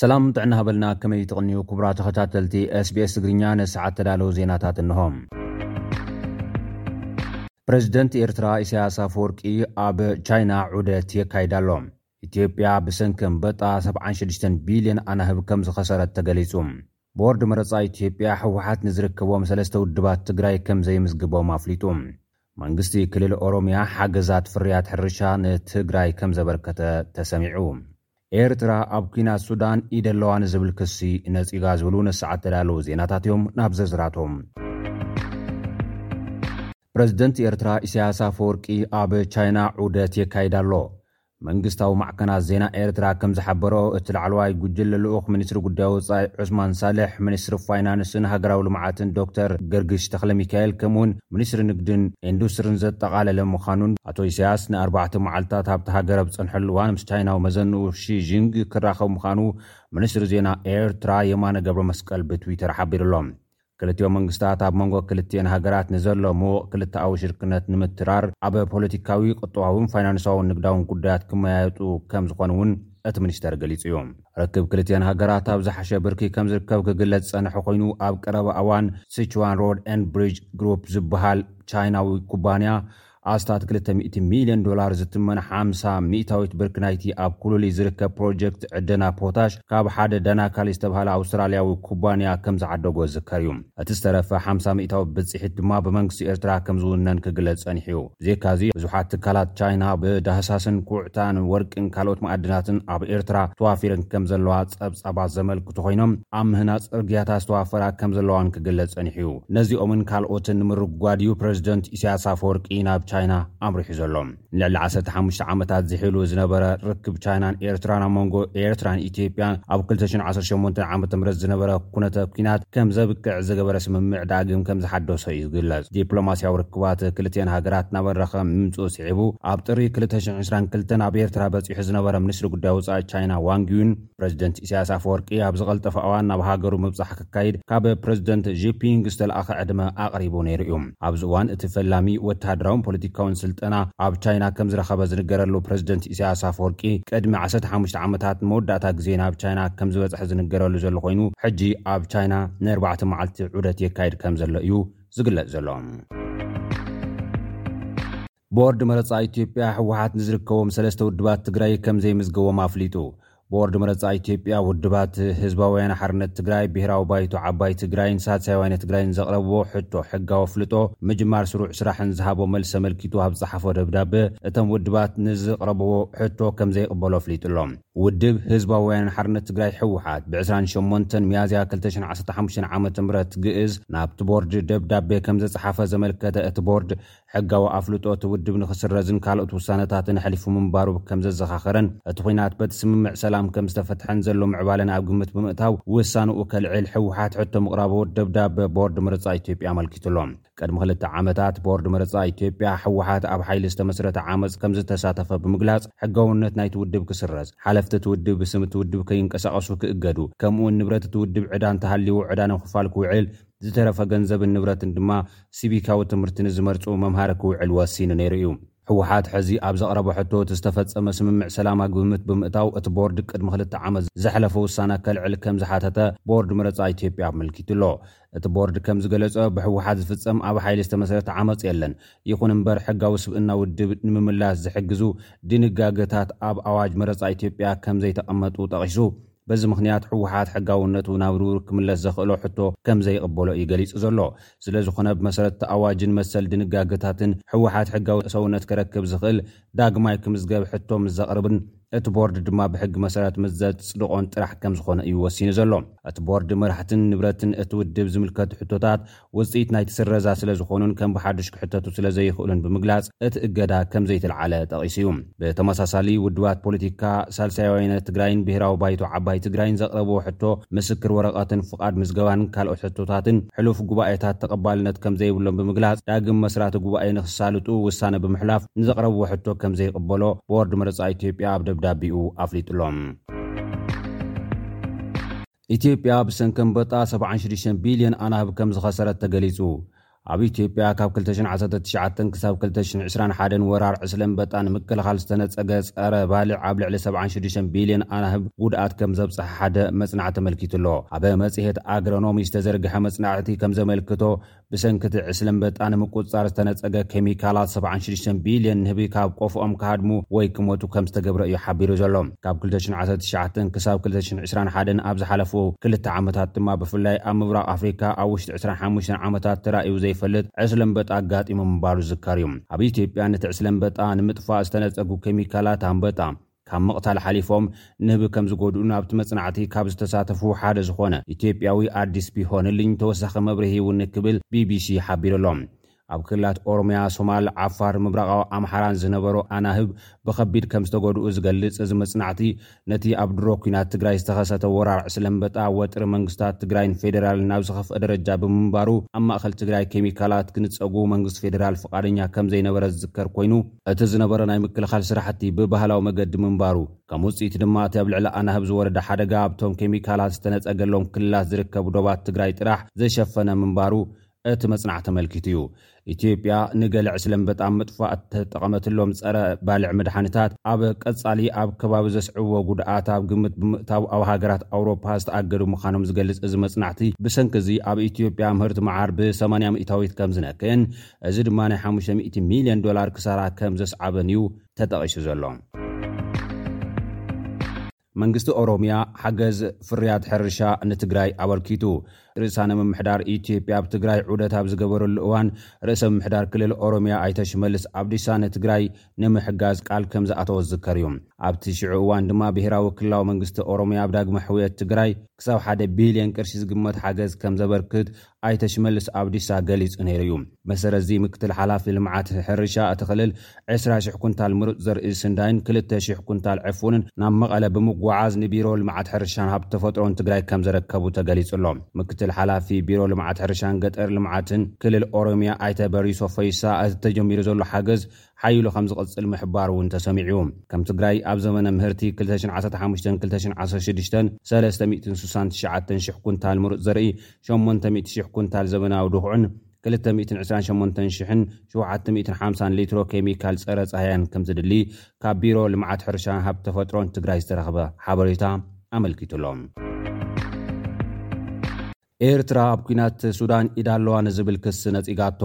ሰላም ጥዕና ሃበልና ከመይ ትቕንዩ ክቡራ ተኸታተልቲ ስbs ትግርኛ ነሰዓት ተዳለዉ ዜናታት እንሆ ፕረዚደንት ኤርትራ ኢሳያስ ኣፈወርቂ ኣብ ቻይና ዑደት የካይዳ ኣሎ ኢትዮጵያ ብሰንኪ ኣንበጣ 76 ቢልዮን ኣናህብ ከም ዝኸሰረት ተገሊጹ ቦርድ መረፃ ኢትዮጵያ ህወሓት ንዝርከቦም ሰለስተ ውድባት ትግራይ ከምዘይምዝግቦም ኣፍሊጡ። መንግስቲ ክልል ኦሮሚያ ሓገዛት ፍርያት ሕርሻ ንትግራይ ከምዘበርከተ ተሰሚዑ። ኤርትራ ኣብ ኲናት ሱዳን ኢድ ኣለዋ ንዝብል ክሲ ነፂጋ ዝብሉ ንሰዓት ተዳለዉ ዜናታት እዮም። ናብ ዝርዝራቶም። ፕረዚደንት ኤርትራ ኢሳያስ ኣፈወርቂ ኣብ ቻይና ዑደት የካይድ ኣሎ። መንግስታዊ ማዕከናት ዜና ኤርትራ ከም ዝሓበርኦ፣ እቲ ላዕለዋይ ጉጅለ ልኡኽ ሚኒስትሪ ጉዳይ ወጻኢ ዑስማን ሳልሕ፣ ሚኒስትሪ ፋይናንስን ሃገራዊ ልምዓትን ዶክተር ገርግሽ ተኽለሚካኤል ከምኡ'ውን ሚኒስትሪ ንግድን ኢንዱስትርን ዘጠቓለለ ምዃኑን፣ ኣቶ ኢሳያስ ንኣርባዕተ መዓልታት ኣብታ ሃገር ኣብ ዝጸንሐሉ እዋን ምስ ቻይናዊ መዘንኡ ሺ ጂንግ ክራኸብ ምዃኑ ሚኒስትሪ ዜና ኤርትራ የማነ ገብረመስቀል ብትዊተር ሓቢሩ'ሎ። ክልቲኦም መንግስታት ኣብ መንጎ ክልቲኤን ሃገራት ንዘሎ ምዉቕ ክልተኣዊ ሽርክነት ንምትራር ኣብ ፖለቲካዊ፣ ቁጠባዊን ፋይናንሳውን ንግዳውን ጉዳያት ክመያየጡ ከም ዝኾኑ እውን እቲ ሚኒስተር ገሊጹ እዩ። ርክብ ክልቲኤን ሃገራት ኣብ ዝሓሸ ብርኪ ከም ዝርከብ ክግለጽ ዝጸንሐ ኮይኑ፣ ኣብ ቀረባ እዋን ሲቹዋን ሮድ ኤንድ ብሪጅ ግሩፕ ዝበሃል ቻይናዊ ኩባንያ ኣስታት ክልተ ሚእቲ ሚልዮን ዶላር ዝትመን ሓምሳ ሚእታዊት ብርኪ ናይቲ ኣብ ኩሉሊ ዝርከብ ፕሮጀክት ዕደና ፖታሽ ካብ ሓደ ዳናካሊ ዝተብሃለ ኣውስትራልያዊ ኩባንያ ከምዝዓደጎ ዝዝከር እዩ። እቲ ዝተረፈ ሓምሳ ሚእታዊ ብፅሒት ድማ ብመንግስቲ ኤርትራ ከምዝውነን ክግለፅ ፀኒሑ እዩ። ብዘይካ'ዚ ብዙሓት ትካላት ቻይና ብዳህሳስን ኩዕታን ወርቂን ካልኦት መኣድናትን ኣብ ኤርትራ ተዋፊረን ከምዘለዋ ፀብፃባት ዘመልክቱ ኮይኖም ኣብ ምህናፅ ፅርግያታት ዝተዋፈራ ከምዘለዋን ክግለፅ ፀኒሑ እዩ። ነዚኦምን ካልኦትን ንምርጓድ እዩ ፕረዚደንት ኢሳያስ ኣፈወርቂ ናብ ቻይና ኣምሪሑ ዘሎ። ንልዕሊ ዓሰርተ ሓሙሽተ ዓመታት ዝሒሉ ዝነበረ ርክብ ቻይናን ኤርትራን ኣብ መንጎ ኤርትራን ኢትዮጵያን ኣብ ክልተ ሽሕን ዓሰርተ ሸሞንተን ዓመተ ምህረት ዝነበረ ኩነተ ኲናት ከም ዘብቅዕ ዝገበረ ስምምዕ ዳግም ከም ዝሓደሶ እዩ ዝግለጽ። ዲፕሎማስያዊ ርክባት ክልቲኤን ሃገራት ናበረኸ ምምጽኡ ስዒቡ ኣብ ጥሪ ክልተ ሽሕን ዕስራን ክልተን ኣብ ኤርትራ በጺሑ ዝነበረ ሚኒስትሪ ጉዳይ ወጻኢ ቻይና ዋንግ ዩን፣ ፕረዚደንት ኢሳያስ ኣፈወርቂ ኣብ ዝቐልጠፈ እዋን ናብ ሃገሩ ምብጻሕ ከካይድ ካብ ፕረዚደንት ዢፒንግ ዝተልኣኸ ዕድመ ኣቕሪቡ ነይሩ እዩ። ኣብዚ እዋን እቲ ፈላሚ ወተሃደራውን ፖለቲካውን ስልጠና ኣብ ቻይና ከም ዝረኸበ ዝንገረሉ ፕረዚደንት ኢሳያስ ኣፈወርቂ ቅድሚ ዓሰርተ ሓሙሽተ ዓመታት ንመወዳእታ ግዜ ናብ ቻይና ከም ዝበጽሐ ዝንገረሉ ዘሎ ኮይኑ ሕጂ ኣብ ቻይና ንኣርባዕተ መዓልቲ ዑደት የካይድ ከም ዘሎ እዩ ዝግለጽ ዘሎ። ቦርድ መረፃ ኢትዮጵያ ህወሓት ንዝርከቦም ሰለስተ ውድባት ትግራይ ከምዘይምዝገቦም ኣፍሊጡ። ቦርድ መረፃ ኢትዮጵያ ውድባት ህዝባውያን ሓርነት ትግራይ፣ ብሄራዊ ባይቶ ዓባይ ትግራይን ሳልሳይ ዋይነ ትግራይን ዘቕረብዎ ሕቶ ሕጋዊ ኣፍልጦ ምጅማር ስሩዕ ስራሕን ዝሃቦ መልሲ ኣመልኪቱ ኣብ ዝፀሓፎ ደብዳበ እቶም ውድባት ንዝቕረብዎ ሕቶ ከምዘይቕበሎ ኣፍሊጡ ኣሎ። ውድብ ህዝባውያን ሓርነት ትግራይ፣ ህወሓት፣ ብ ዕስራን ሸሞንተን ሚያዝያ ክልተ ሽሕን ዓሰርተ ሓሙሽተን ዓመተ ምህረት ግእዝ ናብቲ ቦርድ ደብዳበ ከምዘፅሓፈ ዘመልከተ እቲ ቦርድ፣ ሕጋዊ ኣፍልጦ እቲ ውድብ ንክስረዝን ካልኦት ውሳነታትን ኣሕሊፉ ምንባሩ ከም ዘዘኻኸረን እቲ ኹናት በቲ ስምምዕ ሰላም ከም ዝተፈትሐን ዘሎ ምዕባለን ኣብ ግምት ብምእታው ውሳንኡ ከልዕል ህወሓት ሕቶ ምቕራቡ ደብዳበ ቦርድ ምርጻ ኢትዮጵያ ኣመልኪቱ'ሎ። ቅድሚ ክልተ ዓመታት ቦርድ ምርጻ ኢትዮጵያ ህወሓት ኣብ ሓይሊ ዝተመስረተ ዓመጽ ከም ዝተሳተፈ ብምግላጽ ሕጋውነት ናይቲ ውድብ ክስረዝ፣ ሓለፍቲ እቲ ውድብ ብስም እቲ ውድብ ከይንቀሳቐሱ ክእገዱ ከምኡ'ውን ንብረት እቲ ውድብ ዕዳ እንተሃልይዎ ዕዳ ንምኽፋል ክውዕል ዝተረፈ ገንዘብን ንብረትን ድማ ሲቪካዊ ትምህርቲ ንዝመርጹ መምሃሪ ክውዕል ወሲኑ ነይሩ እዩ። ህወሓት ሕዚ ኣብ ዘቕረቦ ሕቶ እቲ ዝተፈጸመ ስምምዕ ሰላማ ግብምት ብምእታው እቲ ቦርድ ቅድሚ ክልተ ዓመት ዘሕለፎ ውሳና ከልዕል ከምዝሓተተ ቦርድ መረጻ ኢትዮጵያ ኣመልኪቱ ኣሎ። እቲ ቦርድ ከምዝገለጾ ብህወሓት ዝፍጸም ኣብ ሓይሊ ዝተመስረተ ዓመጽ የለን። ይኹን እምበር ሕጋዊ ስብእና ውድብ ንምምላስ ዝሕግዙ ድንጋገታት ኣብ ኣዋጅ መረጻ ኢትዮጵያ ከምዘይተቐመጡ ጠቒሱ በዚ ምኽንያት ህወሓት ሕጋውነቱ ናብ ርብርብ ክምለስ ዘኽእሎ ሕቶ ከምዘይቕበሎ እዩ ገሊፁ ዘሎ። ስለዝኾነ ብመሰረት እቲ ኣዋጅን መሰል ድንጋገታትን ህወሓት ሕጋዊ ሰውነት ከረክብ ዝኽእል ዳግማይ ክምዝገብ ሕቶ ምስ ዘቕርብን እቲ ቦርድ ድማ ብሕጊ መሰረት ምስ ዘፅድቖን ጥራሕ ከምዝኾነ እዩ ወሲኑ ዘሎ። እቲ ቦርድ መራሕትን ንብረትን እቲ ውድብ ዝምልከቱ ሕቶታት ውጽኢት ናይቲ ስረዛ ስለ ዝኾኑን ከም ብሓዱሽ ክሕተቱ ስለ ዘይኽእሉን ብምግላጽ እቲ እገዳ ከም ዘይተልዓለ ጠቒሱ እዩ። ብተመሳሳሊ ውድባት ፖለቲካ ሳልሳይ ወያነ ትግራይን ብሄራዊ ባይቶ ዓባይ ትግራይን ዘቕረብዎ ሕቶ ምስክር ወረቐትን ፍቓድ ምዝገባን ካልኦት ሕቶታትን ሕሉፍ ጉባኤታት ተቐባልነት ከም ዘይብሎም ብምግላጽ ዳግም መስራቲ ጉባኤ ንኽሳልጡ ውሳነ ብምሕላፍ ንዘቕረብዎ ሕቶ ከም ዘይቕበሎ ቦርድ መረጻ ኢትዮጵያ ኣብ ደብዳቤኡ ኣፍሊጡ'ሎ። ኢትዮጵያ ብሰንኪ ኣንበጣ ሰብዓን ሽዱሽተን ቢልዮን ኣናብብ ከምዝኸሰረት ተገሊፁ። ኣብ ኢትዮጵያ ካብ ክልተ ሽሕን ዓሰርተ ትሽዓተን ክሳብ ክልተ ሽሕን ዕስራን ሓደን ወራር ዕስለ ኣንበጣ ንምክልኻል ዝተነፀገ ፀረ ባልዕ ኣብ ልዕሊ ሰብዓን ሽዱሽተን ቢልዮን ኣናህብ ጉድኣት ከምዘብፀሐ ሓደ መፅናዕቲ ኣመልኪቱ'ሎ። ኣብ መፅሄት ኣግሮኖሚ ዝተዘርገሐ መፅናዕቲ ከምዘመልክቶ ብሰንኪ'ቲ ዕስለ ኣንበጣ ንምቁጽጻር ዝተነጸገ ኬሚካላት ሰብዓን ሽዱሽተን ቢልዮን ንህቢ ካብ ቆፎኦም ክሃድሙ ወይ ክሞቱ ከም ዝተገብረ እዩ ሓቢሩ ዘሎ። ካብ ክልተ ሽሕን ዓሰርተ ትሽዓተን ክሳብ ክልተ ሽሕን ዕስራን ሓደን ኣብ ዝሓለፉ ክልተ ዓመታት ድማ ብፍላይ ኣብ ምብራቕ ኣፍሪካ ኣብ ውሽጢ ዕስራን ሓሙሽተን ዓመታት ተራእዩ ዘይፈልጥ ዕስለ ኣንበጣ ኣጋጢሙ ምንባሩ ዝዝከር እዩ። ኣብ ኢትዮጵያ ነቲ ዕስለ ኣንበጣ ንምጥፋእ ዝተነጸጉ ኬሚካላት ኣንበጣ፣ ካብ ምቕታል ሓሊፎም ንህቢ ከም ዝጎድኡን ኣብቲ መጽናዕቲ ካብ ዝተሳተፉ ሓደ ዝኾነ ኢትዮጵያዊ ኣዲስ ቢሆንልኝ ተወሳኺ መብርሂ ሂቡ እንክብል ቢቢሲ ሓቢሩ ኣሎ። ኣብ ክልላት ኦሮምያ፣ ሶማል፣ ዓፋር፣ ምብራቓዊ ኣምሓራን ዝነበሩ ኣናህብ ብኸቢድ ከም ዝተጎድኡ ዝገልጽ እዚ መጽናዕቲ፣ ነቲ ኣብ ድሮ ኲናት ትግራይ ዝተኸሰተ ወራር ዕስለምበጣ ወጥሪ መንግስታት ትግራይን ፌደራልን ናብ ዝኸፍኣ ደረጃ ብምንባሩ ኣብ ማእከል ትግራይ ኬሚካላት ክንጸጉ መንግስቲ ፌደራል ፍቓደኛ ከም ዘይነበረ ዝዝከር ኮይኑ እቲ ዝነበረ ናይ ምክልኻል ስራሕቲ ብባህላዊ መገዲ ምንባሩ፣ ከም ውፅኢት ድማ እቲ ኣብ ልዕሊ ኣናህብ ዝወረደ ሓደጋ ኣብቶም ኬሚካላት ዝተነፀገሎም ክልላት ዝርከቡ ዶባት ትግራይ ጥራሕ ዝሸፈነ ምንባሩ እቲ መፅናዕቲ ኣመልኪቱ እዩ። ኢትዮጵያ ንገለ ዕስለ ኣንበጣ ኣብ ምጥፋእ እተጠቐመትሎም ፀረ ባልዕ መድሓኒታት ኣብ ቀፃሊ ኣብ ከባቢ ዘስዕብዎ ጉድኣት ኣብ ግምት ብምእታው ኣብ ሃገራት ኣውሮፓ ዝተኣገዱ ምዃኖም ዝገልፅ እዚ መፅናዕቲ ብሰንኪ እዚ ኣብ ኢትዮጵያ ምህርቲ መዓር ብ ሰማንያ ሚእታዊት ከምዝነክእን እዚ ድማ ናይ ሓሙሽተ ሚእቲ ሚልዮን ዶላር ክሳራ ከም ዘስዓበን እዩ ተጠቒሱ ዘሎ። መንግስቲ ኦሮሚያ ሓገዝ ፍርያት ሕርሻ ንትግራይ ኣበርኪቱ። ርእሳነ ምምሕዳር ኢትዮጵያ ኣብ ትግራይ ዑደት ኣብ ዝገበረሉ እዋን፣ ርእሰ ምምሕዳር ክልል ኦሮሚያ ኣይተ ሽመልስ ኣብዲሳ ንትግራይ ንምሕጋዝ ቃል ከም ዝኣተወ ዝዝከር እዩ። ኣብቲ ሽዑ እዋን ድማ ብሄራዊ ክልላዊ መንግስቲ ኦሮሚያ ኣብ ዳግመ ሕውየት ትግራይ ክሳብ ሓደ ቢልየን ቅርሺ ዝግመት ሓገዝ ከም ዘበርክት ኣይተ ሽመልስ ኣብዲሳ ገሊፁ ነይሩ ዩ። ብመሰረት'ዚ ምክትል ሓላፊ ልምዓት ሕርሻ እቲ ክልል ዕስራ ሺሕ ኩንታል ምሩፅ ዘርኢ ስንዳይን ክልተ ሺሕ ኩንታል ዕፉንን ናብ መቐለ ብምጉዕዓዝ ንቢሮ ልምዓት ሕርሻን ሃብቲ ተፈጥሮን ትግራይ ከምዘረከቡ ተገሊፁ'ሎ። ምክትል ሓላፊ ቢሮ ልምዓት ሕርሻን ገጠር ልምዓትን ክልል ኦሮሚያ ኣይተ በሪሶ ፈይሳ እቲ ተጀሚሩ ዘሎ ሓገዝ ሓዪሉ ከም ዝቕጽል ምሕባሩ እውን ተሰሚዑ። ከም ትግራይ ኣብ ዘመነ ምህርቲ ክልተ ሽሕን ዓሰርተ ሓሙሽተን ክልተ ሽሕን ዓሰርተ ሽዱሽተን ሰለስተ ሚእትን ስሳን ትሽዓተን ሽሕ ኩንታል ምሩፅ ዘርኢ፣ ሸሞንተ ሚእቲ ሽሕ ኩንታል ዘበናዊ ድኹዕን ክልተ ሚእትን ዕስራን ሸሞንተን ሽሕን ሸውዓተ ሚእትን ሓምሳን ሊትሮ ኬሚካል ፀረ ፃህያን ከም ዝድሊ ካብ ቢሮ ልምዓት ሕርሻን ሃብቲ ተፈጥሮን ትግራይ ዝተረኽበ ሓበሬታ ኣመልኪቱ ኣሎ። ኤርትራ ኣብ ኲናት ሱዳን ኢድ ኣለዋ ንዝብል ክሲ ነጺጋቶ።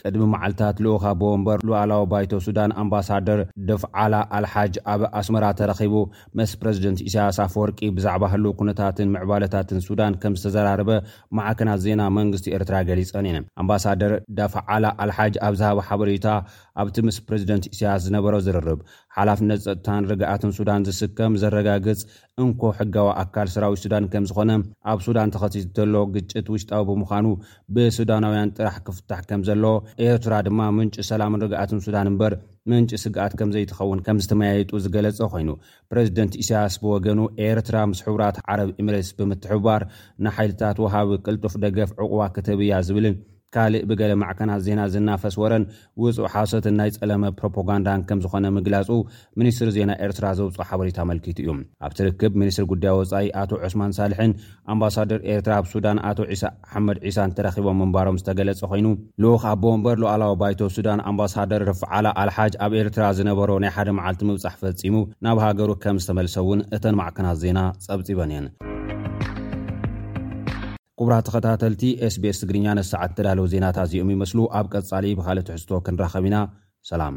ቅድሚ መዓልታት ልኡኽ ኣቦ ወንበር ሉኣላዊ ባይቶ ሱዳን ኣምባሳደር ደፍዓላ ኣልሓጅ ኣብ ኣስመራ ተረኺቡ መስ ፕረዚደንት ኢሳያስ ኣፈወርቂ ብዛዕባ ህሉው ኩነታትን ምዕባለታትን ሱዳን ከምዝተዘራረበ ማዕከናት ዜና መንግስቲ ኤርትራ ገሊጸን እየን። ኣምባሳደር ዳፍዓላ ኣልሓጅ ኣብ ዝሃቦ ሓበሬታ ኣብቲ ምስ ፕረዚደንት ኢሳያስ ዝነበሮ ዝርርብ፣ ሓላፍነት ጸጥታን ርግኣትን ሱዳን ዝስከም፣ ዘረጋግጽ፣ እንኮ ሕጋዊ ኣካል ሰራዊት ሱዳን ከም ዝኾነ፣ ኣብ ሱዳን ተኸሲቱ ዘሎ ግጭት ውሽጣዊ ብምዃኑ ብሱዳናውያን ጥራሕ ክፍታሕ ከም ዘለዎ፣ ኤርትራ ድማ ምንጪ ሰላምን ርግኣትን ሱዳን እምበር ምንጪ ስግኣት ከም ዘይትኸውን ከም ዝተመያየጡ ዝገለጸ ኮይኑ፣ ፕረዚደንት ኢሳያስ ብወገኑ ኤርትራ ምስ ሕቡራት ዓረብ ኢምሬትስ ብምትሕብባር ንሓይልታት ወሃቢ ቅልጡፍ ደገፍ ዑቕባ ክትህብ እያ ዝብልን ካልእ ብገለ ማዕከናት ዜና ዝናፈስ ወረን ውጹእ ሓሶትን ናይ ጸለመ ፕሮፖጋንዳን ከም ዝኾነ ምግላጹ ሚኒስትሪ ዜና ኤርትራ ዘውጽኦ ሓበሬታ ኣመልኪቱ እዩ። ኣብቲ ርክብ ሚኒስትሪ ጉዳይ ወጻኢ ኣቶ ዑስማን ሳልሕን ኣምባሳደር ኤርትራ ኣብ ሱዳን ኣቶ ዒሳ ኣሕመድ ዒሳን ተረኺቦም ምንባሮም ዝተገለጸ ኮይኑ፣ ልኡኽ ኣቦ ወንበር ሉኣላዊ ባይቶ ሱዳን ኣምባሳደር ርፍዓላ ኣልሓጅ ኣብ ኤርትራ ዝነበሮ ናይ ሓደ መዓልቲ ምብጻሕ ፈጺሙ ናብ ሃገሩ ከም ዝተመልሰ እውን እተን ማዕከናት ዜና ጸብጺበን እየን። ኩቡራት ተኸታተልቲ SBS ትግርኛ ነዚ ሰዓት ዝተዳለዉ ዜናታት እዚኦም ይመስሉ ኣብ ቀጻሊ ብኻልእ ትሕዝቶ ክንራኸብ ኢና ሰላም